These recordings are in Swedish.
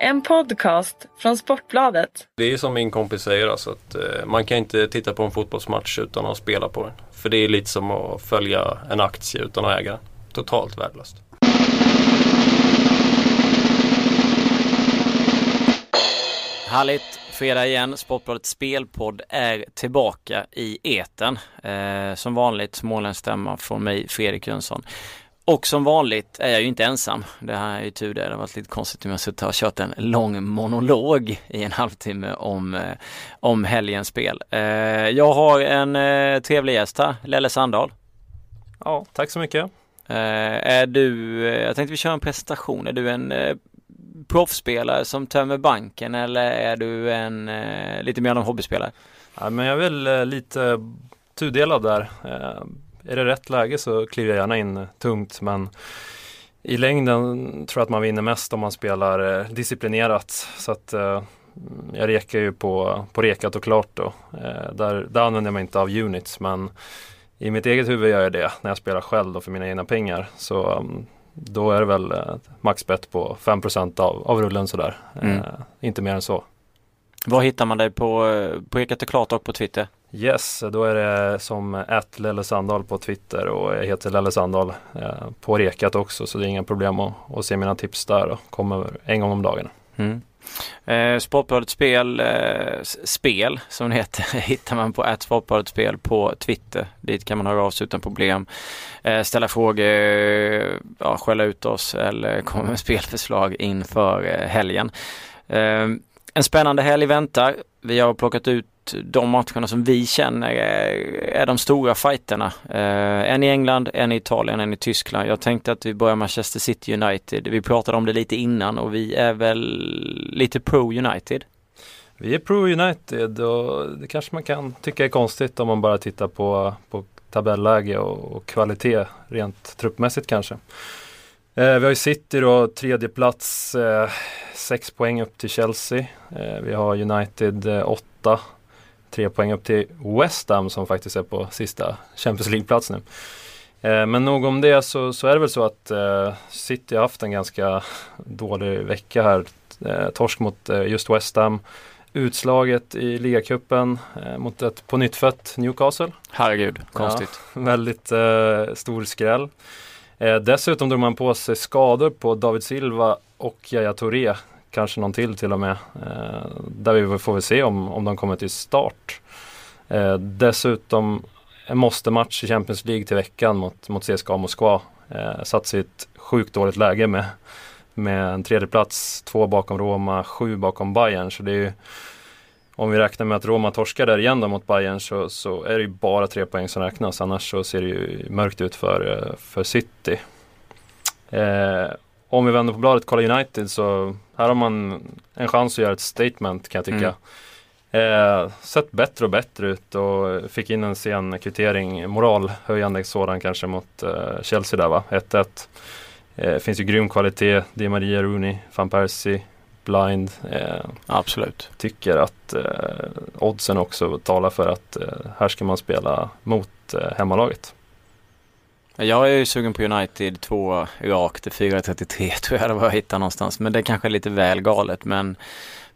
En podcast från Sportbladet. Det är som min kompis säger, alltså att eh, man kan inte titta på en fotbollsmatch utan att spela på den. För det är lite som att följa en aktie utan att äga den. Totalt värdelöst. Härligt! Fredag igen. Sportbladets spelpodd är tillbaka i eten. Eh, som vanligt småländsk från mig, Fredrik Jönsson. Och som vanligt är jag ju inte ensam. Det här är ju tur det. Det har varit lite konstigt om jag suttit och kört en lång monolog i en halvtimme om, eh, om helgens spel. Eh, jag har en eh, trevlig gäst här, Lelle Sandahl. Ja, tack så mycket. Är du, jag tänkte vi kör en presentation. Är du en proffsspelare som tömmer banken eller är du en lite mer av en hobbyspelare? Ja, men jag är väl lite tudelad där. Är det rätt läge så kliver jag gärna in tungt men i längden tror jag att man vinner mest om man spelar eh, disciplinerat. Så att eh, jag rekar ju på, på rekat och klart då. Eh, där, där använder mig inte av units men i mitt eget huvud gör jag det när jag spelar själv då för mina egna pengar. Så um, då är det väl eh, maxbett på 5 av, av rullen sådär. Mm. Eh, inte mer än så. Var hittar man dig på, eh, på Rekat och klart och på Twitter? Yes, då är det som att Lelle Sandahl på Twitter och jag heter Lelle Sandahl eh, på Rekat också så det är inga problem att, att se mina tips där och kommer en gång om dagen. Mm. Eh, Sportbladet Spel, eh, Spel som det heter, hittar man på att Sportbladet Spel på Twitter. Dit kan man höra av sig utan problem. Eh, ställa frågor, ja, skälla ut oss eller komma med spelförslag inför eh, helgen. En spännande helg väntar. Vi har plockat ut de matcherna som vi känner är, de stora fighterna. Eh, en i England, en i Italien, en i Tyskland. Jag tänkte att vi börjar med Manchester City United. Vi pratade om det lite innan och vi är väl lite pro United. Vi är pro United och det kanske man kan tycka är konstigt om man bara tittar på, på tabelläge och, och kvalitet rent truppmässigt kanske. Eh, vi har ju City då, tredje plats, eh, sex poäng upp till Chelsea. Eh, vi har United eh, åtta tre poäng upp till West Ham som faktiskt är på sista Champions League-plats nu. Eh, men nog om det så, så är det väl så att eh, City har haft en ganska dålig vecka här. Eh, torsk mot eh, just West Ham. Utslaget i ligacupen eh, mot ett på nytt fött Newcastle. Herregud, konstigt. Ja, väldigt eh, stor skräll. dessutom drog man på sig skador på David Silva och Yahya Touré kanske någon till till och med. Eh, där vi får väl se om, om de kommer till start. Eh, dessutom en måste-match i Champions League till veckan mot, mot CSKA Moskva. Eh, satt sig i ett sjukt dåligt läge med, med en tredjeplats. två bakom Roma, sju bakom Bayern. Så det är ju, om vi räknar med att Roma torskar där igen då mot Bayern så, så är det ju bara tre poäng som räknas. Annars så ser det ju mörkt ut för, eh, för City. Eh, om vi vänder på bladet kollar United så här har man en chans att göra ett statement kan jag tycka. Mm. Eh, sett bättre och bättre ut och fick in en sen kvittering, moralhöjande sådan kanske mot eh, Chelsea där va, 1-1. Eh, finns ju grym kvalitet, Di Maria, Rooney, van Persie, Blind. Eh, Absolut. Tycker att eh, oddsen också talar för att eh, här ska man spela mot hemmalaget. Jag är ju sugen på United 2 rakt 4.33 tror jag det var jag hittade någonstans. Men det är kanske är lite väl galet. Men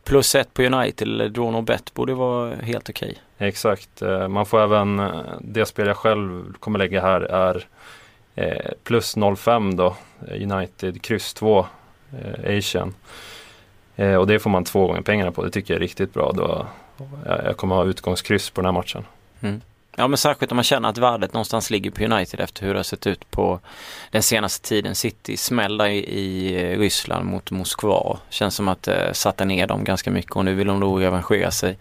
plus ett på United eller draw no bet borde vara helt okej. Okay. Exakt. Eh, man får även, eh, det spel jag själv kommer lägga här är eh, plus 0,5 då. United kryss 2 Asian. Och det får man två gånger pengarna på. Det tycker jag är riktigt bra. Då jag kommer ha utgångskryss på den här matchen. Mm. Ja men särskilt om man känner att värdet någonstans ligger på United efter hur det har sett ut på den senaste tiden. City smällde i, Ryssland mot Moskva. Känns som att det eh, satte ner dem ganska mycket och nu vill de då revanschera sig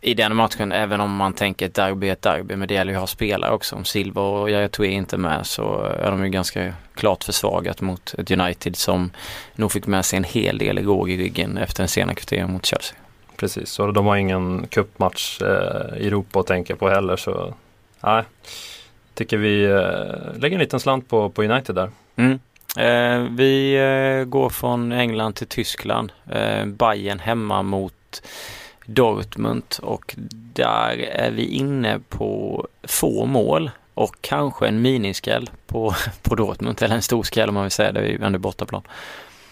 i den matchen även om man tänker ett derby är ett derby. Men det gäller ju att ha spelare också. Om Silva och Yahya Touré inte är med så är de ju ganska klart försvagat mot ett United som nog fick med sig en hel del råg i ryggen efter den sena kvitteringen mot Chelsea precis. Och de har ingen cupmatch eh, i Europa att tänka på heller. Så nej, tycker vi eh, lägger en liten slant på, på United där. Mm. Eh, vi eh, går från England till Tyskland. Eh, Bayern hemma mot Dortmund och där är vi inne på få mål och kanske en miniskräll på, på Dortmund eller en stor skräll om man vill säga det, är ju ändå bortaplan.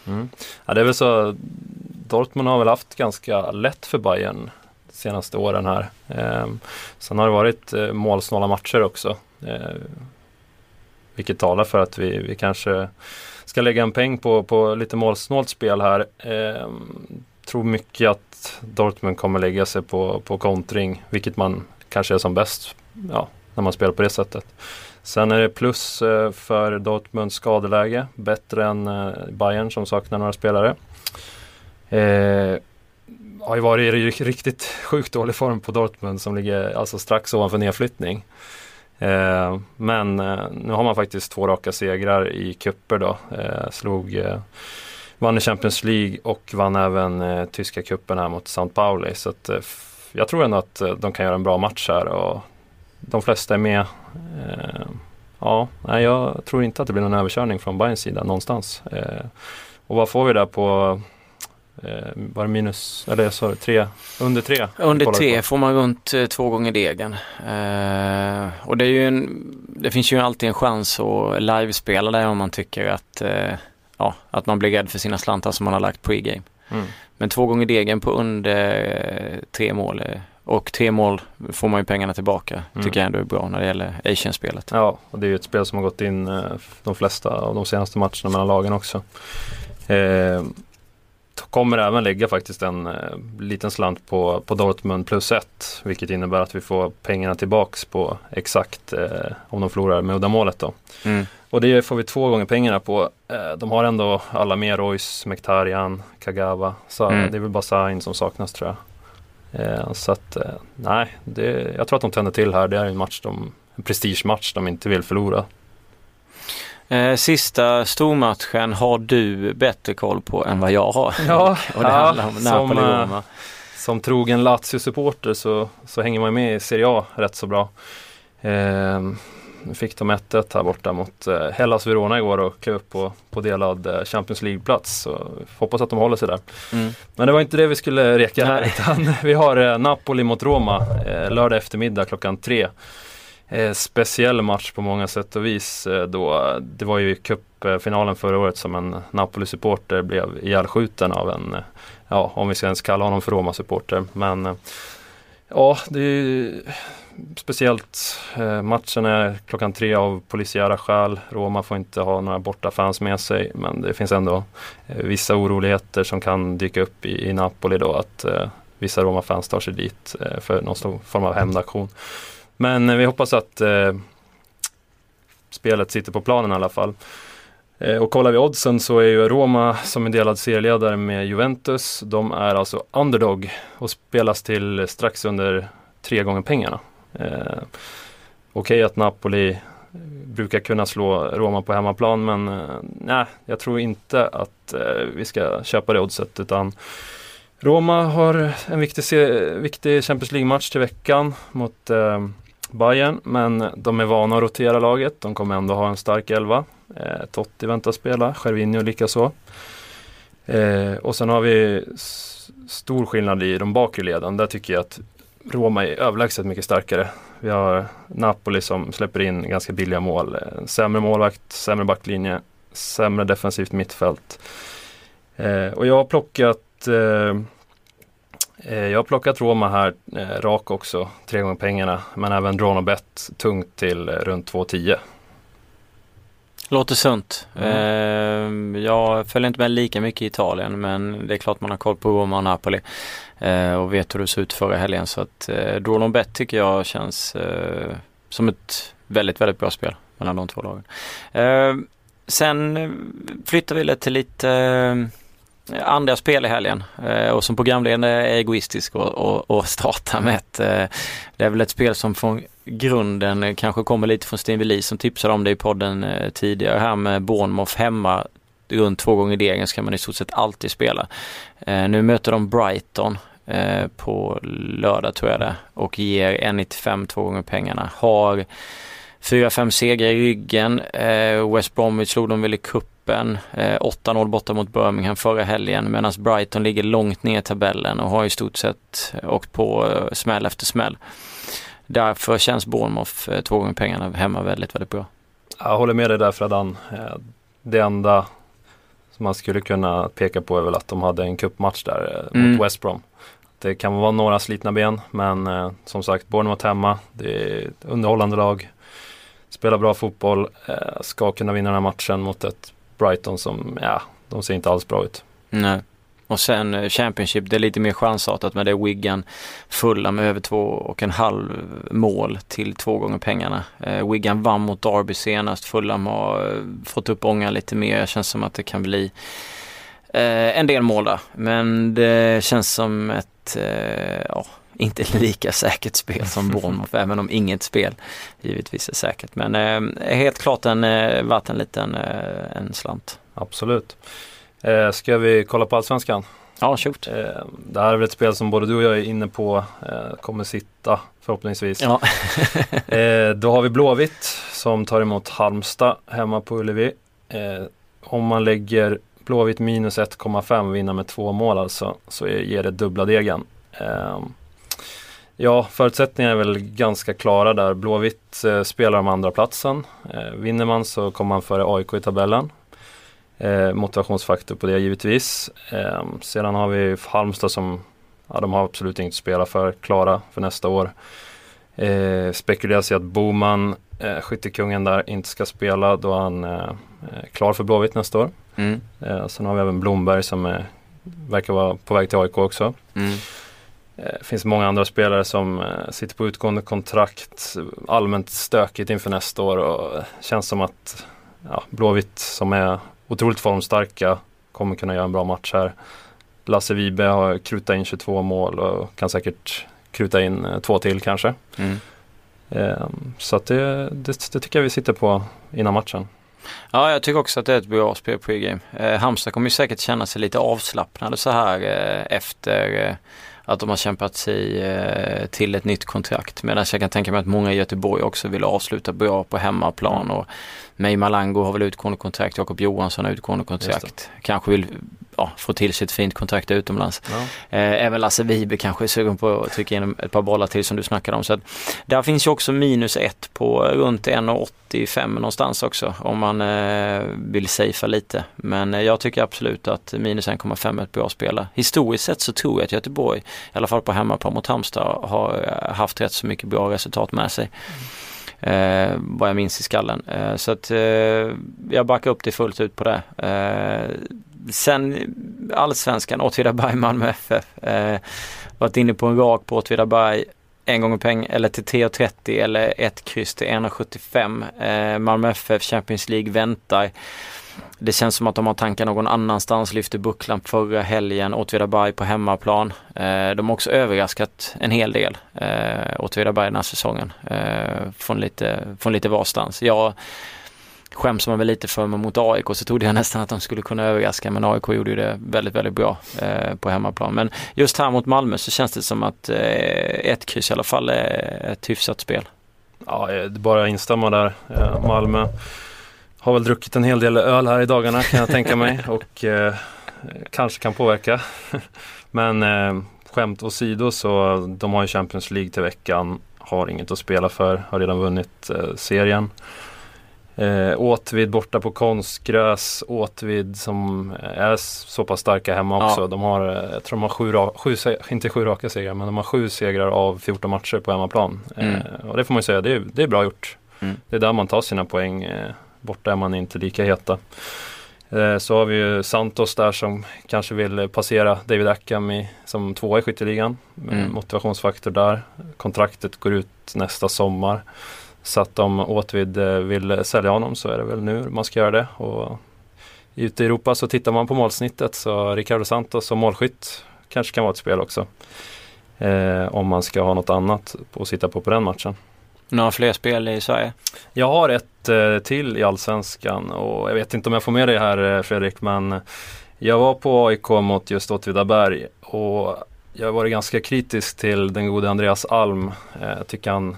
Mm. Ja, det är väl så, Dortmund har väl haft ganska lätt för Bayern de senaste åren här. Eh, sen har det varit eh, målsnåla matcher också. Eh, vilket talar för att vi, vi kanske ska lägga en peng på, på lite målsnålt spel här. Eh, tror mycket att Dortmund kommer lägga sig på, på kontring, vilket man kanske är som bäst ja, när man spelar på det sättet. Sen är det plus eh, för Dortmunds skadeläge, bättre än eh, Bayern som saknar några spelare. Eh, har ju varit i riktigt sjukt dålig form på Dortmund som ligger alltså strax ovanför nedflyttning. Eh, men eh, nu har man faktiskt två raka segrar i kupper då. Eh, slog, eh, vann i Champions League och vann även eh, tyska kuppen här mot St. Pauli. Så att, eh, jag tror ändå att de kan göra en bra match här och de flesta är med. ja, nej, jag tror inte att det blir någon överkörning från Bayerns sida någonstans. och vad får vi där på Eh, var det minus, eller jag sa tre, under tre? Under tre får man runt eh, två gånger degen. Eh, och det är ju en, det finns ju alltid en chans att livespela det om man tycker att, eh, ja, att man blir rädd för sina slantar som man har lagt pregame. Mm. Men två gånger degen på under eh, tre mål eh, och tre mål får man ju pengarna tillbaka. Mm. Tycker jag ändå är bra när det gäller Asian-spelet. Ja, och det är ju ett spel som har gått in de flesta av de senaste matcherna mellan lagen också. Eh, kommer även lägga faktiskt en eh, liten slant på, på Dortmund plus ett. Vilket innebär att vi får pengarna tillbaks på exakt eh, om de förlorar med uddamålet då. Mm. Och det får vi två gånger pengarna på. Eh, de har ändå alla med Royce, Mektarian, Kagawa. Så mm. det är väl bara Sain som saknas tror jag. Eh, så att eh, nej, det, jag tror att de tänder till här. Det är en match de, en prestigematch de inte vill förlora. Eh, sista stormatchen har du bättre koll på än vad jag har. Ja, och det ja, handlar om Napoli som, som trogen Lazio-supporter så, så hänger man med i Serie A rätt så bra. Eh, fick de 1-1 här borta mot eh, Hellas Verona igår och klev upp på, på delad eh, Champions League-plats. Så hoppas att de håller sig där. Mm. Men det var inte det vi skulle reka här utan vi har eh, Napoli mot Roma lördag eftermiddag klockan tre speciell match på många sätt och vis. Då, det var ju cupfinalen förra året som en Napoli-supporter blev ihjälskjuten av en, ja om vi ska ens kalla honom för Roma-supporter. Men ja, det är speciellt. Eh, matchen är klockan tre av polisiära skäl. Roma får inte ha några borta fans med sig men det finns ändå eh, vissa oroligheter som kan dyka upp i, i Napoli då att eh, vissa Roma-fans tar sig dit eh, för någon form av hämndaktion. Men eh, vi hoppas att eh, spelet sitter på planen i alla fall. Eh, och kollar vi oddsen så är ju Roma som är delad serieledare med Juventus. De är alltså underdog och spelas till strax under tre gånger pengarna. Eh, Okej okay att Napoli brukar kunna slå Roma på hemmaplan men eh, nej, jag tror inte att eh, vi ska köpa det oddset utan Roma har en viktig, viktig Champions League-match till veckan mot eh, Bayern men de är vana att rotera laget. De kommer ändå ha en stark elva. Eh, Totti väntas spela, Gervinho likaså. Eh, och sen har vi stor skillnad i de bakre leden. Där tycker jag att Roma är överlägset mycket starkare. Vi har Napoli som släpper in ganska billiga mål. Sämre målvakt, sämre backlinje, sämre defensivt mittfält. Eh, och jag har plockat eh, eh jag har plockat Roma här eh, rak också, tre gånger pengarna. Men även Dronobet och bet tungt till eh, runt 2,10. Låter sunt. Mm. Eh, jag följer inte med lika mycket i Italien men det är klart man har koll på Roma och Napoli. Eh, och vet hur det såg ut förra helgen så att eh, och bet tycker jag känns eh, som ett väldigt, väldigt bra spel mellan de två lagen. Eh, sen flyttar vi lite till lite andra spel i helgen eh, och som programledare är egoistisk och, och, och starta med ett, eh, det är väl ett spel som från grunden kanske kommer lite från Sten Welin som tipsade om det i podden eh, tidigare här med Bournemouth hemma runt två gånger degen ska man i stort sett alltid spela. Eh, nu möter de Brighton eh, på lördag tror jag det och ger 1,95 två gånger pengarna. Har 4-5 segrar i ryggen. West Bromwich slog de väl i kuppen. 8-0 borta mot Birmingham förra helgen medan Brighton ligger långt ner i tabellen och har i stort sett åkt på smäll efter smäll. Därför känns Bournemouth eh, två gånger pengarna hemma väldigt, väldigt bra. Jag håller med dig där Fredan. Eh, det enda som man skulle kunna peka på är väl att de hade en cupmatch där eh, Mm. mot West Brom. Det kan vara några slitna ben men eh, som sagt Bournemouth hemma. Det är ett underhållande lag. Spelar bra fotboll. Eh, ska kunna vinna den här matchen mot ett Brighton som, ja, de ser inte alls bra ut. Nej. Och sen eh, Championship, det är lite mer chansartat men det är Wigan fulla med över två och en halv mål till två gånger pengarna. Eh, Wigan vann mot Derby senast, Fulham har eh, fått upp ångan lite mer. Det känns som att det kan bli eh, en del mål där. Men det känns som ett, eh, ja, inte lika säkert spel som Bournemouth, även om inget spel givetvis är säkert. Men eh, helt klart en, eh, varit en liten eh, en slant. Absolut. Eh, ska vi kolla på Allsvenskan? Ja, shoot. Eh, det här är väl ett spel som både du och jag är inne på eh, kommer sitta förhoppningsvis. Ja. Eh, då har vi Blåvitt som tar emot Halmstad hemma på Ullevi. Eh, om man lägger Blåvitt minus 1,5 vinna med två mål alltså så ger det dubbla degen. Eh, ja, förutsättningarna är väl ganska klara där. Blåvitt eh, spelar om andra platsen. Eh, vinner man så kommer man före AIK i tabellen. Eh, motivationsfaktor på det givetvis. Eh, sedan har vi Halmstad som ja, de har absolut inget att spela för, klara för nästa år. Eh, spekuleras i att Boman, eh, skyttekungen där, inte ska spela då han eh, är klar för Blåvitt nästa år. Mm. Eh, sen har vi även Blomberg som eh, verkar vara på väg till AIK också. Mm. Det finns många andra spelare som eh, sitter på utgående kontrakt. Allmänt stökigt inför nästa år och eh, känns som att ja, Blåvitt som är otroligt formstarka kommer kunna göra en bra match här. Lasse Vibe har krutat in 22 mål och kan säkert kruta in eh, två till kanske. Mm. Eh, så att det, det, det tycker jag vi sitter på innan matchen. Ja, jag tycker också att det är ett bra spel pregame. Eh, Halmstad kommer ju säkert känna sig lite avslappnade så här eh, efter eh, att de har kämpat sig eh, till ett nytt kontrakt. Medan jag kan tänka mig att många i Göteborg också vill avsluta bra på hemmaplan och May Malango har väl utgående kontrakt, Jakob Johansson har utgående kontrakt. Kanske vill ja, få till sig ett fint kontrakt utomlands. Ja. Eh, även Lasse Vibe kanske är sugen på att trycka in ett par bollar till som du snackade om. Så att, där finns ju också minus ett på runt 1,85 någonstans också om man eh, vill safea lite. Men eh, jag tycker absolut att minus 1,5 är ett bra spel. Historiskt sett så tror jag att Göteborg, i alla fall på hemmaplan mot Halmstad, har eh, haft rätt så mycket bra resultat med sig. Eh, vad jag minns i skallen. Eh, så att eh, jag backar upp det fullt ut på det. Eh, sen allsvenskan, Åtvidaberg, Malmö FF. Eh, varit inne på en rak på Åtvidaberg en gånger peng eller till 3,30 eller ett kryss till 1,75. Eh, Malmö FF Champions League väntar. Det känns som att de har tankar någon annanstans, lyfte bucklan förra helgen, Åtvidaberg på hemmaplan. Eh, de har också överraskat en hel del, eh, Åtvidaberg den här säsongen. Eh, från, lite, från lite varstans. Jag skäms man väl lite för men mot AIK så trodde jag nästan att de skulle kunna överraska men AIK gjorde ju det väldigt, väldigt bra på hemmaplan. Men just här mot Malmö så känns det som att ett kryss i alla fall är ett hyfsat spel. Ja, det är bara att instämma där. Malmö har väl druckit en hel del öl här i dagarna kan jag tänka mig och eh, kanske kan påverka. Men eh, skämt åsido så de har ju Champions League till veckan, har inget att spela för, har redan vunnit eh, serien. Eh, Åtvid borta på konstgräs, Åtvid som är så pass starka hemma Ja. också. De har, eh, jag tror de har sju, sju, inte sju raka segrar, men de har sju segrar av 14 matcher på hemmaplan. Mm. Eh, och det får man ju säga, det är, det är bra gjort. Mm. Det är där man tar sina poäng. Eh, borta är man inte lika heta. Eh, så har vi ju Santos där som kanske vill passera David Ackham i, som tvåa i skytteligan. Eh, Mm. Motivationsfaktor där. Kontraktet går ut nästa sommar. Så att om Åtvid eh, vill sälja honom så är det väl nu man ska göra det. Och ute i Europa så tittar man på målsnittet så Ricardo Santos som målskytt kanske kan vara ett spel också. Eh, om man ska ha något annat att sitta på på den matchen. Några fler spel i Sverige? Jag har ett eh, till i Allsvenskan och jag vet inte om jag får med dig här eh, Fredrik men jag var på AIK mot just Åtvidaberg och jag har varit ganska kritisk till den gode Andreas Alm. Eh, Jag tycker han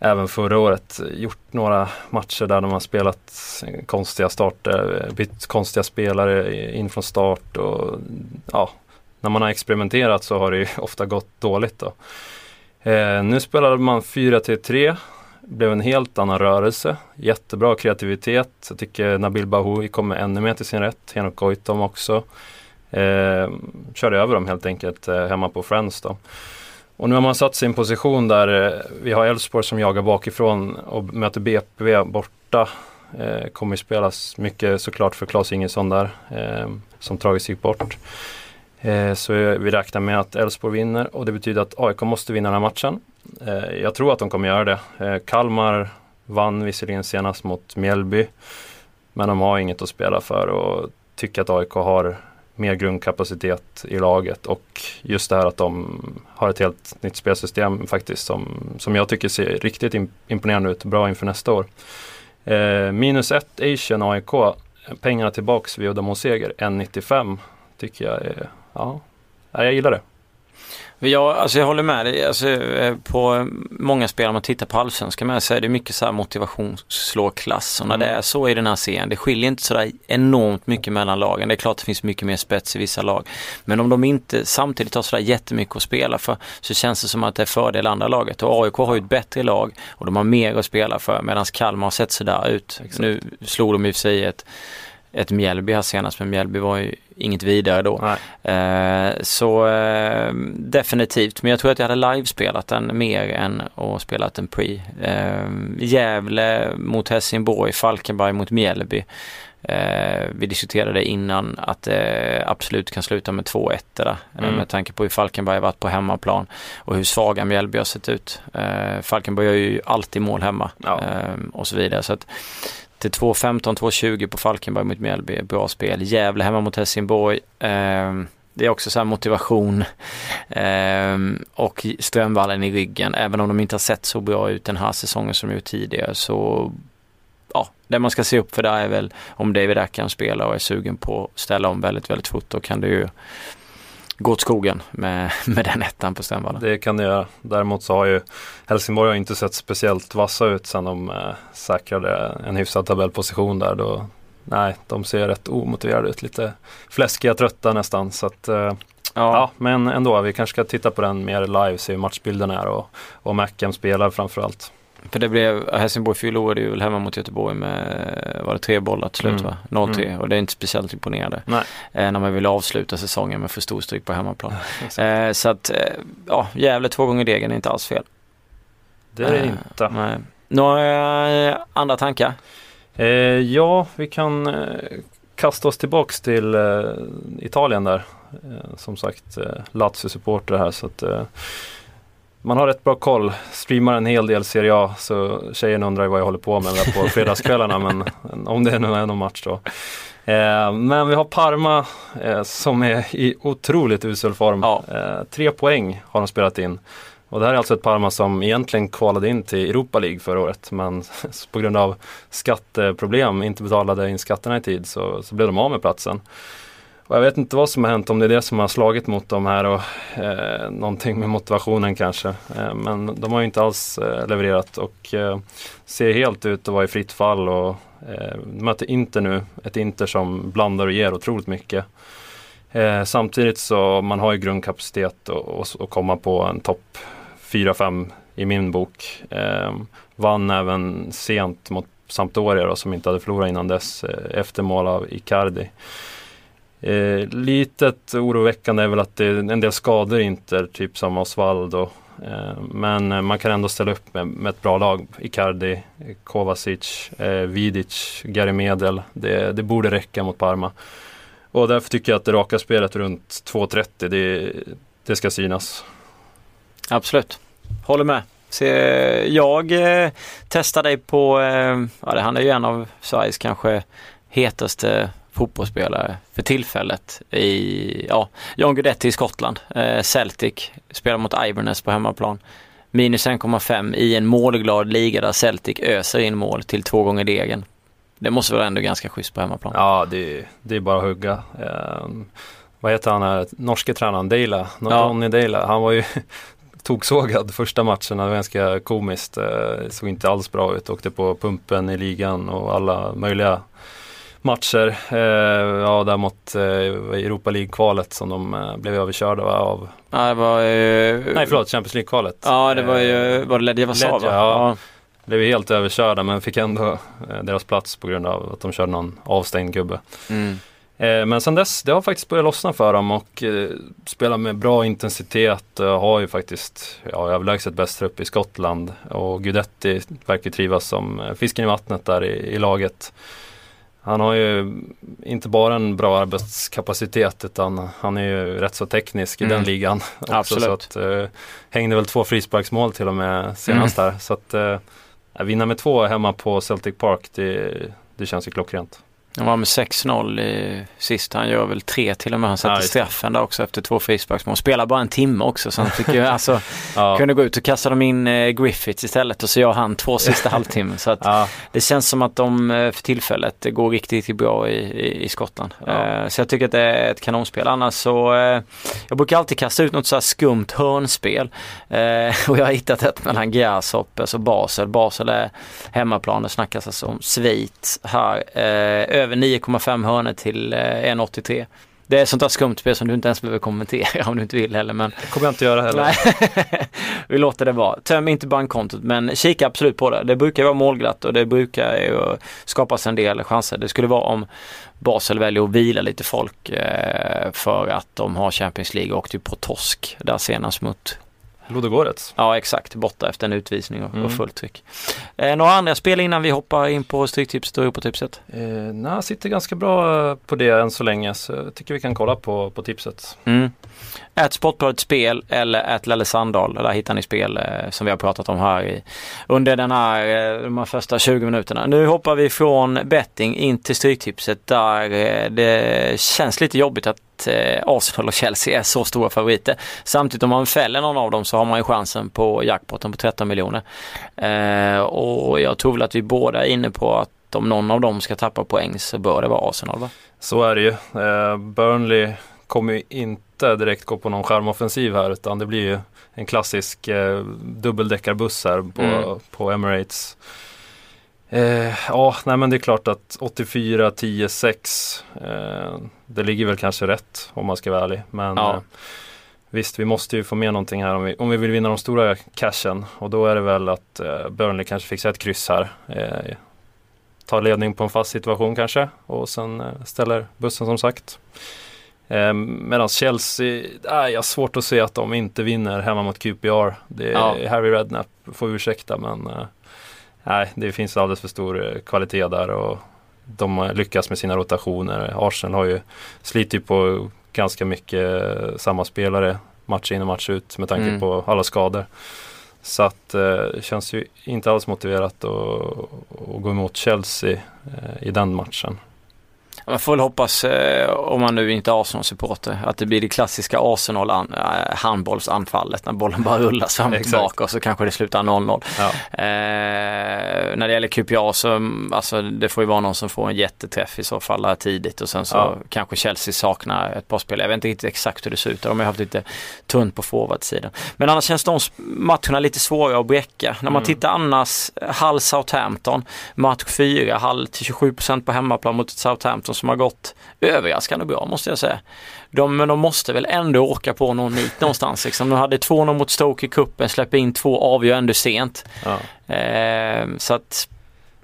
även förra året gjort några matcher där de har spelat konstiga starter, eh, bytt konstiga spelare in från start och ja, när man har experimenterat så har det ju ofta gått dåligt då. Eh, nu spelade man 4-3 blev en helt annan rörelse. Jättebra kreativitet. Jag tycker Nabil Bahoui kommer ännu mer till sin rätt. Henok Goitom också. Eh, körde över dem helt enkelt eh, hemma på Friends då. Och nu har man satt sig i en position där eh, vi har Elfsborg som jagar bakifrån och möter BP borta. Eh, kommer spelas mycket såklart för Claes Ingesson där eh, som tragiskt gick bort. Eh, så vi räknar med att Elfsborg vinner och det betyder att AIK måste vinna den här matchen. Eh, jag tror att de kommer göra det. Eh, Kalmar vann visserligen senast mot Mjällby. Men de har inget att spela för och tycker att AIK har mer grundkapacitet i laget och just det här att de har ett helt nytt spelsystem faktiskt som, som jag tycker ser riktigt imponerande ut, bra inför nästa år. Eh, minus ett Asian AIK, pengarna tillbaks vid Uddamålsseger 1,95 tycker jag är, ja, jag gillar det. Ja, alltså jag håller med dig. Alltså, eh, på många spel, om man tittar på allsvenskan med så är det mycket så här motivationsslåklass. Och när mm. det är så i den här serien, det skiljer inte sådär enormt mycket mellan lagen. Det är klart det finns mycket mer spets i vissa lag. Men om de inte samtidigt har sådär jättemycket att spela för så känns det som att det är fördel andra laget. Och AIK har ju ett bättre lag och de har mer att spela för medan Kalmar har sett sådär ut. Exakt. Nu slog de i och för sig ett ett Mjällby här senast, men Mjällby var ju inget vidare då. Eh, så eh, definitivt, men jag tror att jag hade livespelat den mer än att spelat en pre. Eh, Gävle mot Helsingborg, Falkenberg mot Mjällby. Eh, vi diskuterade innan att det absolut kan sluta med 2-1 där. Eh, mm. Med tanke på hur Falkenberg varit på hemmaplan och hur svaga Mjällby har sett ut. Eh, Falkenberg gör ju alltid mål hemma ja. och så vidare. Så att till 2.15, 2.20 på Falkenberg mot Mjällby. Bra spel. Gävle hemma mot Helsingborg. Eh, det är också så motivation eh, och Strömvallen i ryggen. Även om de inte har sett så bra ut den här säsongen som de gjort tidigare så ja, det man ska se upp för där är väl om David Ackham spelar och är sugen på att ställa om väldigt, väldigt fort. Då kan det ju gå åt skogen med, med den ettan på Stenvalla. Det kan det göra. Däremot så har ju Helsingborg har inte sett speciellt vassa ut sedan de eh, säkrade en hyfsad tabellposition där. Då, nej, de ser rätt omotiverade ut. Lite fläskiga, trötta nästan. Så att, eh, ja. ja. men ändå, vi kanske ska titta på den mer live, se hur matchbilden är och, och Mackem spelar framförallt. För det blev, Helsingborg förlorade ju väl hemma mot Göteborg med, var det tre bollar till slut mm. va? 0-3 mm. och det är inte speciellt imponerande. Nej. Eh, när man vill avsluta säsongen med för stor stryk på hemmaplan. eh, så att, eh, ja, Gävle två gånger degen är inte alls fel. Det är det eh, inte. Nej. Några eh, andra tankar? Eh, ja, vi kan kasta oss tillbaks till Italien där. som sagt, Lazio-supporter här så att man har rätt bra koll. Streamar en hel del Serie A så tjejen undrar vad jag håller på med där på fredagskvällarna men om det nu är någon match då. Eh, men vi har Parma eh, som är i otroligt usel form. Ja. Eh, tre poäng har de spelat in. Och det här är alltså ett Parma som egentligen kvalade in till Europa League förra året men på grund av skatteproblem inte betalade in skatterna i tid så, så blev de av med platsen. Och jag vet inte vad som har hänt, om det är det som har slagit mot dem här och eh, någonting med motivationen kanske. Eh, men de har ju inte alls eh, levererat och eh, ser helt ut att vara i fritt fall och eh, möter Inter nu, ett Inter som blandar och ger otroligt mycket. Eh, samtidigt så man har ju grundkapacitet att komma på en topp 4-5 i min bok. Eh, vann även sent mot Sampdoria då, som inte hade förlorat innan dess eh, efter mål av Icardi. Eh, litet oroväckande är väl att det är en del skador inte, typ som Osvaldo. Eh, men eh, man kan ändå ställa upp med, med ett bra lag. Icardi, Kovacic, eh, Vidic, Gary Medel. Det, det borde räcka mot Parma. Och därför tycker jag att det raka spelet runt 2.30 det, det ska synas. Absolut, håller med. Så jag eh, testar dig på, eh, ja, han är ju en av Sveriges kanske hetaste fotbollsspelare för tillfället i, ja, John Guidetti i Skottland. Eh, Celtic spelar mot Iverness på hemmaplan. Minus 1,5 i en målglad liga där Celtic öser in mål till två gånger degen. Det måste vara ändå ganska schysst på hemmaplan. Ja, det, det är bara att hugga. Eh, vad heter han här, norske tränaren Deila, Ronny ja. Deila. Han var ju toksågad första matchen, det var ganska komiskt. Eh, såg inte alls bra ut, åkte på pumpen i ligan och alla möjliga matcher. Eh, ja, där mot eh, Europa League-kvalet som de eh, blev överkörda av. Ja, det var eh, Nej, förlåt, Champions League-kvalet. Ja, det var ju, var det Ledja Warszawa? Ja. blev helt överkörda men fick ändå eh, deras plats på grund av att de körde någon avstängd gubbe. Mm. Eh, men sen dess, det har faktiskt börjat lossna för dem och eh, spelar med bra intensitet. Uh, har ju faktiskt ja, överlägset bäst trupp i Skottland och Gudetti verkar trivas som fisken i vattnet där i, i, laget. Han har ju inte bara en bra arbetskapacitet utan han är ju rätt så teknisk mm. i den mm. ligan. Också, Absolut. Så att, uh, hängde väl två frisparksmål till och med senast mm. där. Så att uh, vinna med två hemma på Celtic Park, det, det känns ju klockrent. Han var med 6-0 i sist. Han gör väl tre till och med. Han sätter ja, straffen där också efter två frisparksmål. Spelar bara en timme också så han fick ju alltså ja. kunde gå ut och kasta dem in eh, Griffiths istället och så gör han två sista halvtimmen. Så att ja. det känns som att de eh, för tillfället går riktigt, riktigt bra i, i, i Skottland. Uh, så jag tycker att det är ett kanonspel. Annars så jag brukar alltid kasta ut något så här skumt hörnspel. Och jag har hittat ett mellan Grasshoppers och Basel. Basel är hemmaplan. Det snackas alltså om Schweiz här över 9,5 hörnor till 1,83. Eh, det är sånt där skumt spel som du inte ens behöver kommentera om du inte vill heller. Men... Det kommer jag inte göra heller. Vi låter det vara. Töm inte bankkontot men kika absolut på det. Det brukar vara målglatt och det brukar ju skapas en del chanser. Det skulle vara om Basel väljer att vila lite folk eh, för att de har Champions League och typ på torsk där senast mot Ludogorets. Ja exakt, borta efter en utvisning och, mm. och fullt tryck. Eh, några andra spel innan vi hoppar in på Stryktipset och Europatipset? Eh, nej, sitter ganska bra på det än så länge så jag tycker vi kan kolla på, på tipset. Mm. Ät Sportbladet Spel eller ät Lelle Sandahl. Där hittar ni spel eh, som vi har pratat om här i, under den här, eh, de här första 20 minuterna. Nu hoppar vi från betting in till Stryktipset där eh, det känns lite jobbigt att eh, Arsenal och Chelsea är så stora favoriter. Samtidigt om man fäller någon av dem så har man ju chansen på jackpotten på 13 miljoner. Eh, och jag tror väl att vi båda är inne på att om någon av dem ska tappa poäng så bör det vara Arsenal va? Så är det ju. Eh, Burnley kommer ju inte direkt gå på någon skärmoffensiv här utan det blir ju en klassisk eh, dubbeldäckarbuss här på, mm. på Emirates. Eh, ja, nej men det är klart att 84, 10, 6 eh, Det ligger väl kanske rätt om man ska vara ärlig. Men ja. eh, visst, vi måste ju få med någonting här om vi, om vi vill vinna de stora cashen. Och då är det väl att eh, Burnley kanske fixar ett kryss här. Eh, tar ledning på en fast situation kanske och sen eh, ställer bussen som sagt. Eh, Medan Chelsea, äh, jag har svårt att se att de inte vinner hemma mot QPR. Det är ja. Harry Redknapp, får ursäkta men eh, nej, det finns alldeles för stor eh, kvalitet där och de lyckas med sina rotationer. Arsenal har ju slitit på ganska mycket eh, samma spelare match in och match ut med tanke mm. på alla skador. Så att eh, det känns ju inte alls motiverat att, att gå emot Chelsea i den matchen. Man får väl hoppas, eh, om man nu inte är Arsenal-supporter, att det blir det klassiska Arsenal an, eh, när bollen bara rullas fram och tillbaka och så kanske det slutar 0-0. Ja. Eh, när det gäller QPR så, alltså det får ju vara någon som får en jätteträff i så fall här tidigt och sen så ja. kanske Chelsea saknar ett par spelare. Jag vet inte riktigt exakt hur det ser ut. De har haft lite tunt på forwardsidan. Men annars känns de matcherna lite svåra att bräcka. När man mm. tittar annars, Hull Southampton, match 4, Hull till 27% på hemmaplan mot Southampton som har gått överraskande bra måste jag säga. De, men de måste väl ändå åka på någon nit någonstans. Liksom. De hade 2-0 mot Stoke i kuppen, släpper in två, avgör ändå sent. Ja. Eh, så att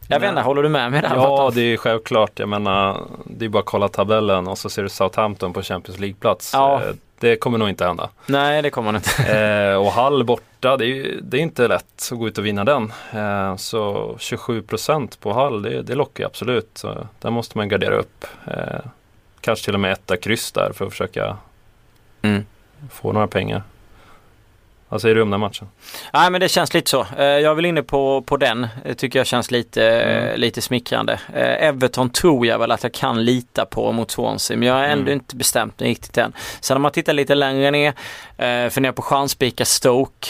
jag vet inte, håller du med mig där? Ja, det är självklart. Jag menar, det är bara att kolla tabellen och så ser du Southampton på Champions League-plats. Ja. Det kommer nog inte hända. Nej, det kommer inte. eh, och Hall borta, det är, det är inte lätt att gå ut och vinna den. Eh, så 27% på Hall, det, det lockar absolut. Så där måste man gardera upp. Eh, kanske till och med etta kryss där för att försöka mm. få några pengar. Vad säger du om den matchen? Nej men det känns lite så. Eh, jag vill inne på, på den. Det tycker jag känns lite, mm. lite smickrande. Eh, Everton tror jag väl att jag kan lita på mot Swansea men jag har ändå mm. inte bestämt mig riktigt än. Sen om man tittar lite längre ner, eh, funderar på chansspika Stoke.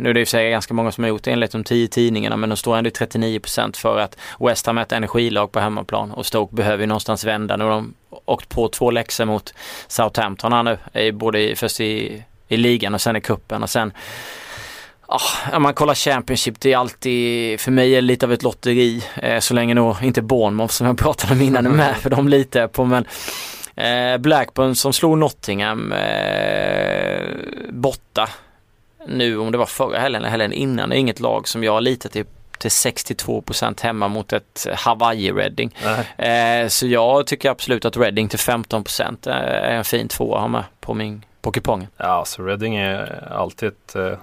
Nu är det i och för sig ganska många som har gjort det enligt de tio tidningarna men de står ändå 39% för att West Ham är ett energilag på hemmaplan och Stoke behöver ju någonstans vända. Nu har de åkt på två läxor mot Southampton här nu, både i, först i i ligan och sen i kuppen och sen Oh, om man kollar Championship, det är alltid, för mig är det lite av ett lotteri. Eh, så länge nog inte Bournemouth som jag pratade om innan är med, för de litar jag på. Men eh, Blackburn som slog Nottingham eh, borta nu om det var förra helgen eller helgen innan, det är inget lag som jag har litat till till 62% hemma mot ett Hawaii-Reading. Eh, så jag tycker absolut att Reading till 15% är en fin tvåa att ha med på, min, på kupongen. Ja, så alltså Reading är alltid ett eh,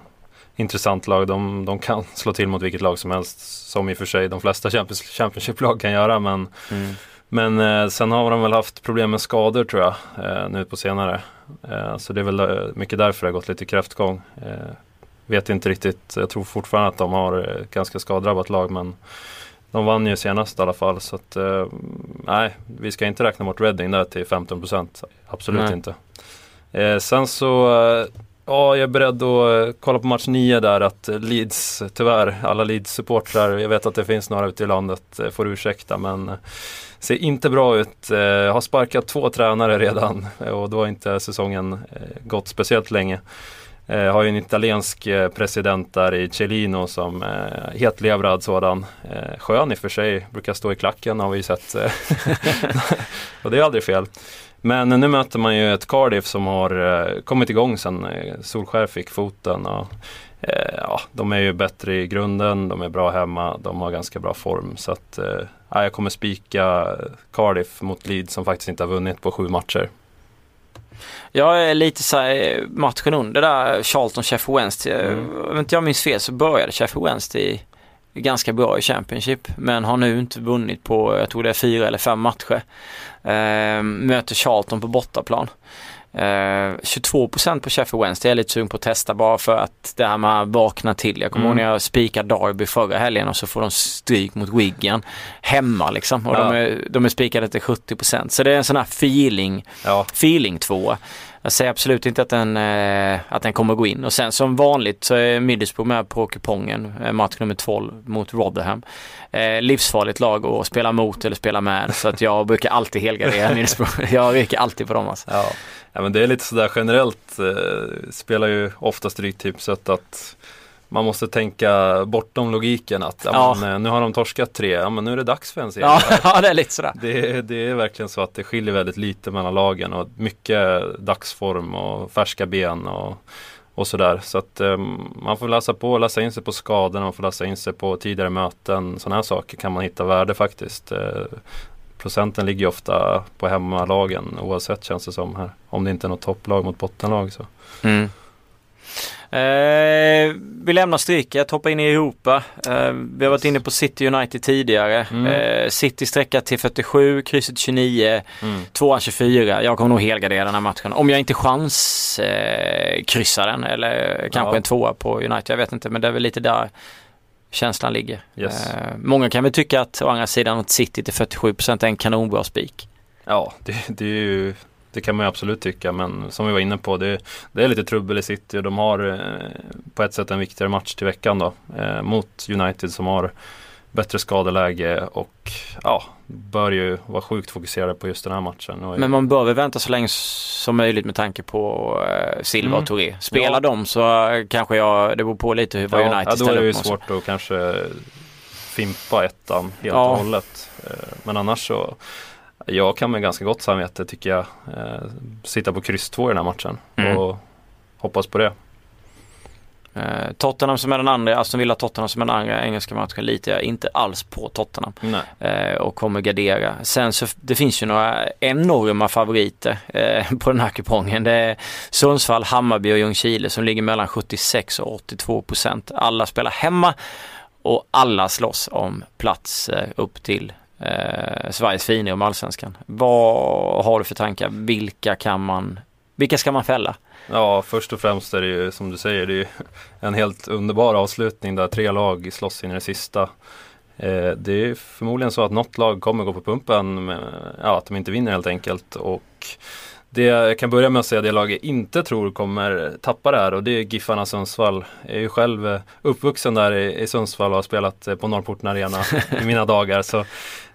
intressant lag. De, de, kan slå till mot vilket lag som helst, som i och för sig de flesta Championship-lag kan göra. Men, mm. men eh, sen har de väl haft problem med skador tror jag, eh, nu på senare. Eh, så det är väl eh, mycket därför det har gått lite kräftgång. Vet inte riktigt. Jag tror fortfarande att de har ett ganska skadedrabbat lag men de vann ju senast i alla fall så att eh, nej, vi ska inte räkna bort Reading där till 15% Absolut nej. inte. Eh, sen så, eh, ja jag är beredd att eh, kolla på match 9 där att Leeds, tyvärr, alla Leeds-supportrar, jag vet att det finns några ute i landet, eh, får ursäkta men eh, ser inte bra ut. Eh, har sparkat två tränare redan och då har inte säsongen gått speciellt länge. Eh, har ju en italiensk president där i Celino som eh, hetlevrad sådan. Eh, skön i och för sig, brukar stå i klacken har vi ju sett. Och det är aldrig fel. Men nu möter man ju ett Cardiff som har eh, kommit igång sen eh, Solskär fick foten. Och, eh, ja, de är ju bättre i grunden, de är bra hemma, de har ganska bra form. Så att, ja, jag kommer spika Cardiff mot Leeds som faktiskt inte har vunnit på sju matcher. Jag är lite så här, matchen under där Charlton Sheffield Wednesday. Mm. Om inte jag minns fel så började Sheffield Wednesday ganska bra i Championship men har nu inte vunnit på, jag tror det är fyra eller fem matcher. Eh, möter Charlton på bortaplan. Eh, 22% på Sheffield Wednesday jag är lite sugen på att testa bara för att det här med att vakna till. Jag kommer mm. ihåg när jag spikade Darby förra helgen och så får de stryk mot Wigan hemma liksom. Och ja. de, är, de är spikade till 70% så det är en sån här feeling, ja. feeling två. Jag säger absolut inte att den, eh, att den kommer gå in och sen som vanligt så är Middlesbrough med på kupongen, eh, match nummer 12 mot Rotherham. Eh, livsfarligt lag att spela mot eller spela med så att jag brukar alltid helgardera Middlesbrough. Jag ryker alltid på dem alltså. Ja. ja men det är lite sådär generellt, eh, spelar ju ofta Stryktipset att man måste tänka bortom logiken att ja, ja. Men, eh, nu har de torskat tre, ja men nu är det dags för en serie. Ja, ja det är lite sådär. Det, det, är verkligen så att det skiljer väldigt lite mellan lagen och mycket dagsform och färska ben och, och sådär. Så att um, man får läsa på, läsa in sig på skadorna, man får läsa in sig på tidigare möten. Sådana här saker kan man hitta värde faktiskt. Uh, procenten ligger ju ofta på hemmalagen oavsett känns det som här. Om det inte är något topplag mot bottenlag så. Mm. Eh, vi lämnar stryket, hoppar in i Europa. Eh, vi har varit inne på City United tidigare. Mm. Eh, City sträcka till 47, krysset 29, mm. tvåan 24. Jag kommer nog helgardera den här matchen. Om jag inte chans eh, den eller kanske ja. en tvåa på United. Jag vet inte men det är väl lite där känslan ligger. Yes. Eh, många kan väl tycka att å andra sidan att City till 47 är en kanonbra spik. Ja, det, det är ju det kan man ju absolut tycka men som vi var inne på det, det är lite trubbel i City och de har eh, på ett sätt en viktigare match till veckan då eh, mot United som har bättre skadeläge och ja, bör ju vara sjukt fokuserade på just den här matchen. Men man bör väl vänta så länge som möjligt med tanke på eh, Silva mm. och Touré. Spelar ja. de så kanske jag, det beror på lite hur vad ja, United ställer upp. Ja, då är det ju svårt att kanske fimpa ettan helt ja. och hållet. Eh, men annars så jag kan med ganska gott samvete tycker jag eh, sitta på kryss 2 i den här matchen mm. och hoppas på det. Eh, Tottenham som är den andra, Aston Villa Tottenham som är den andra engelska matchen litar jag inte alls på Tottenham. Eh, och kommer gardera. Sen så det finns ju några enorma favoriter eh, på den här kupongen. Det är Sundsvall, Hammarby och Ljungskile som ligger mellan 76 och 82 procent. Alla spelar hemma och alla slåss om plats eh, upp till eh, Sveriges fina om allsvenskan. Vad har du för tankar? Vilka kan man, vilka ska man fälla? Ja, först och främst är det ju som du säger, det är en helt underbar avslutning där tre lag slåss in i det sista. Eh, det är förmodligen så att något lag kommer gå på pumpen, med, ja, att de inte vinner helt enkelt. Och det jag kan börja med att säga det laget inte tror kommer tappa det här och det är Giffarna Sundsvall. Jag är ju själv eh, uppvuxen där i, Sundsvall och har spelat eh, på Norrporten Arena i mina dagar. Så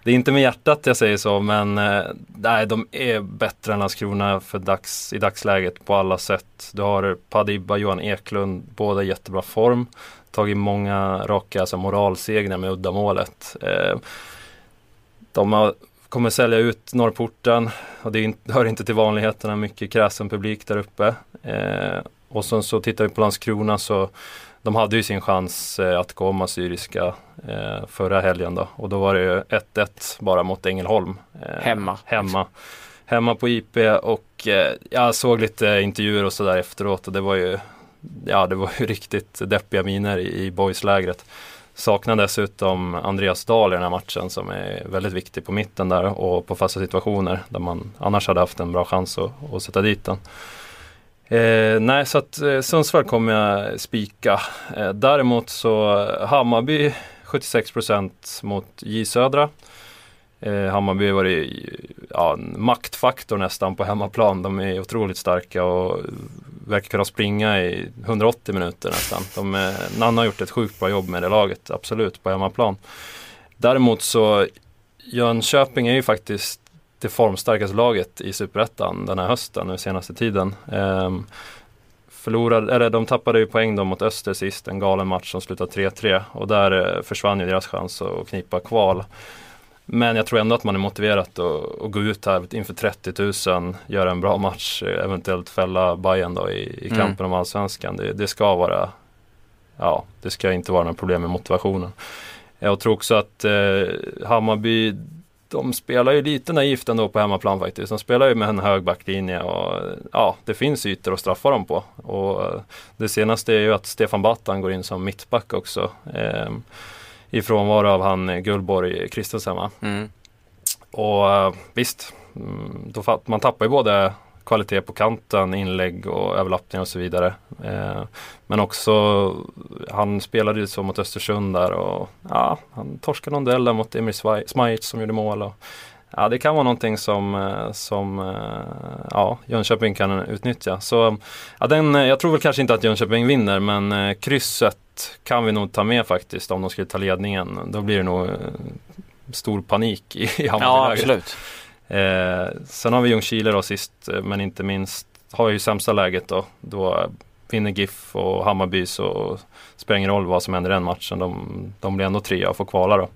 det är inte med hjärtat jag säger så men eh, nej, de är bättre än Landskrona för dags, i dagsläget på alla sätt. Du har Padibba, Johan Eklund, båda i jättebra form. Tagit många raka alltså, moralsegrar med uddamålet. Eh, de har, kommer sälja ut Norrporten och det hör inte till vanligheterna, mycket kräsen publik där uppe. Eh, och sen så tittar vi på Landskrona så de hade ju sin chans eh, att gå om Assyriska eh, förra helgen då och då var det 1-1 bara mot Ängelholm. Eh, hemma. Hemma. Hemma på IP och jag såg lite intervjuer och sådär efteråt och det var ju Ja det var ju riktigt deppiga miner i, i boyslägret. Saknar dessutom Andreas Dahl i den här matchen som är väldigt viktig på mitten där och på fasta situationer där man annars hade haft en bra chans att, att sätta dit den. Eh, nej, så att eh, Sundsvall kommer jag spika. Eh, däremot så eh, Hammarby 76% mot J Södra. Eh, Hammarby har varit, ja, en maktfaktor nästan på hemmaplan. De är otroligt starka och verkar kunna springa i 180 minuter nästan. De, eh, är, Nanna har gjort ett sjukt bra jobb med det laget, absolut, på hemmaplan. Däremot så Jönköping är ju faktiskt det formstarkaste laget i Superettan den här hösten, den senaste tiden. Um, förlorade, eller de tappade ju poäng då mot Öster sist, en galen match som slutade 3-3 och där eh, försvann ju deras chans att knipa kval. Men jag tror ändå att man är motiverat att, att gå ut här inför 30 000, göra en bra match, eventuellt fälla Bayern då i, i mm. kampen mm. om allsvenskan. Det, det, ska vara, ja, det ska inte vara några problem med motivationen. Jag tror också att eh, Hammarby de spelar ju lite naivt ändå på hemmaplan faktiskt. De spelar ju med en hög backlinje och ja, det finns ytor att straffa dem på. Och eh, det senaste är ju att Stefan Battan går in som mittback också. Eh, I frånvaro av han Gullborg Kristensen mm. Och eh, visst, mm, då, man tappar ju både kvalitet på kanten, inlägg och överlappning och så vidare. Eh, men också, han spelade ju så mot Östersund där och ja, han torskade någon duell mot Emir Smajic som gjorde mål. Och, ja, det kan vara någonting som, eh, som eh, ja, Jönköping kan utnyttja. Så ja, den, jag tror väl kanske inte att Jönköping vinner men eh, krysset kan vi nog ta med faktiskt om de skulle ta ledningen. Då blir det nog stor panik i, i Hammarby. Ja, absolut. Eh, sen har vi Ljungskile då sist eh, men inte minst har ju sämsta läget då. Då vinner GIF och Hammarby så spelar det ingen roll vad som händer i den matchen. De, de blir ändå trea och får kvala då.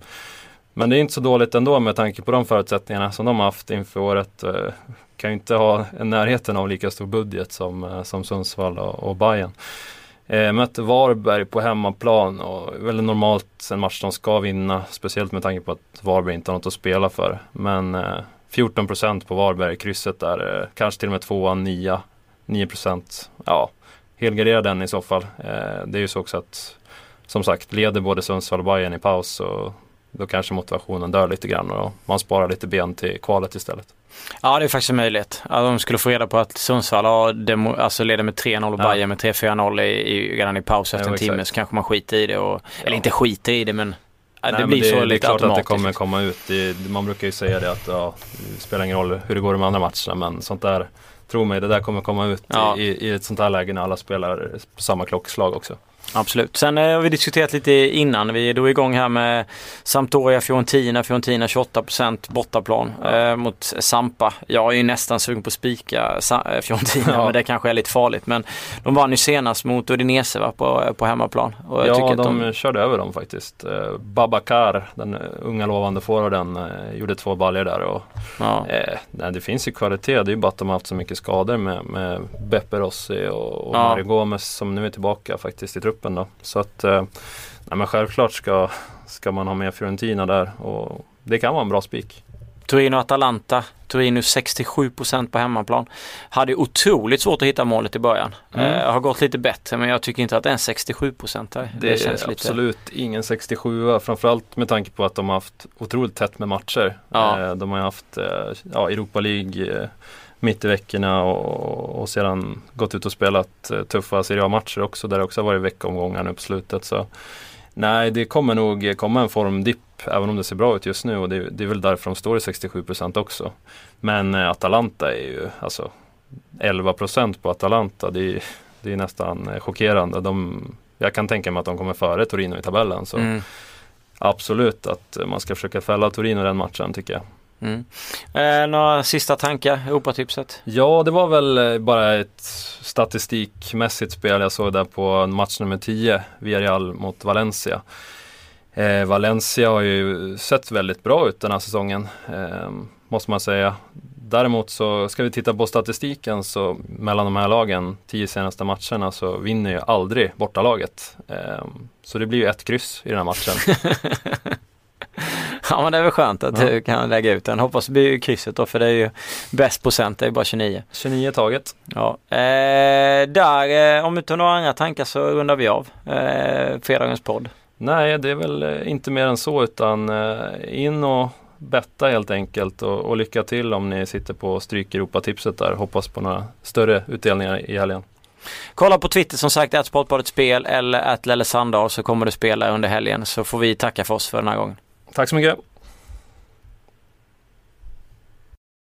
Men det är inte så dåligt ändå med tanke på de förutsättningarna som de har haft inför året. Eh, kan ju inte ha en närheten av lika stor budget som, eh, som Sundsvall och, och Bayern. Eh, mötte Varberg på hemmaplan och väldigt normalt en match de ska vinna. Speciellt med tanke på att Varberg inte har något att spela för. Men eh, 14 procent på Varberg, krysset där, eh, kanske till och med tvåan, 9, 9 procent. Ja, helgardera den i så fall. Eh, det är ju så också att som sagt leder både Sundsvall och Bayern i paus och då kanske motivationen dör lite grann och man sparar lite ben till kvalet istället. Ja det är faktiskt en möjlighet. Att de skulle få reda på att Sundsvall har demo, alltså leder med 3-0 och ja. Bayern med 3-4-0 i, i, redan i paus efter ja, en timme så kanske man skiter i det. Och, ja. Eller inte skiter i det men Nej, det blir det, så det lite är klart att det kommer komma ut. Det, man brukar ju säga det att ja, det spelar ingen roll hur det går i de andra matcherna men sånt där, tro mig, det där kommer komma ut ja. i, i ett sånt här läge när alla spelar på samma klockslag också. Absolut. Sen eh, har vi diskuterat lite innan. Vi är då igång här med Sampdoria Fiorentina. Fiorentina 28% bortaplan eh, mot Sampa. Jag är ju nästan sugen på att spika eh, Fiorentina ja. men det kanske är lite farligt. Men de vann ju senast mot Udinese va, på, på hemmaplan. Och ja, de, de körde över dem faktiskt. Eh, Babakar, den unga lovande forwarden, eh, gjorde två baljor där. Och, ja. eh, nej, det finns ju kvalitet. Det är ju bara att de har haft så mycket skador med, med Beppe Rossi och, och ja. Mario Gomez som nu är tillbaka faktiskt i truppen truppen då. Så att, eh, nej, men självklart ska, ska man ha med Fiorentina där och det kan vara en bra spik. Torino Atalanta. Torino 67% på hemmaplan. Hade otroligt svårt att hitta målet i början. Mm. Eh, har gått lite bättre men jag tycker inte att det är en 67% där. Det, det känns är absolut ingen 67 framförallt med tanke på att de har haft otroligt tätt med matcher. Ja. Eh, de har haft eh, ja, Europa League eh, mitt i veckorna och, och sedan gått ut och spelat eh, tuffa Serie A-matcher också där det också har varit veckomgångar nu på slutet. Så nej, det kommer nog komma en formdipp även om det ser bra ut just nu och det, det är väl därför de står i 67% också. Men eh, Atalanta är ju alltså 11% på Atalanta. Det är, det är nästan eh, chockerande. De, jag kan tänka mig att de kommer före Torino i tabellen. Så mm. Absolut att man ska försöka fälla Torino den matchen tycker jag. Mm. Eh, några sista tankar, Europatipset? Ja, det var väl eh, bara ett statistikmässigt spel jag såg där på match nummer 10, Villarreal mot Valencia. Eh, Valencia har ju sett väldigt bra ut den här säsongen, eh, måste man säga. däremot så ska vi titta på statistiken så mellan de här lagen, tio senaste matcherna, så vinner ju aldrig bortalaget. Eh, så det blir ju ett kryss i den här matchen. Ja men det är väl skönt att Ja. du kan lägga ut den. Hoppas det blir krysset då för det är ju bäst procent, det är bara 29. 29 taget. Ja. Eh, där, eh, om du inte har några andra tankar så rundar vi av eh, fredagens podd. Nej, det är väl eh, inte mer än så utan eh, in och betta helt enkelt och, och lycka till om ni sitter på Stryk Europa-tipset där. Hoppas på några större utdelningar i helgen. Kolla på Twitter som sagt, att Sportbladet Spel eller att Lelle Sandahl så kommer du spela under helgen så får vi tacka för oss för den här gången. Tack så mycket!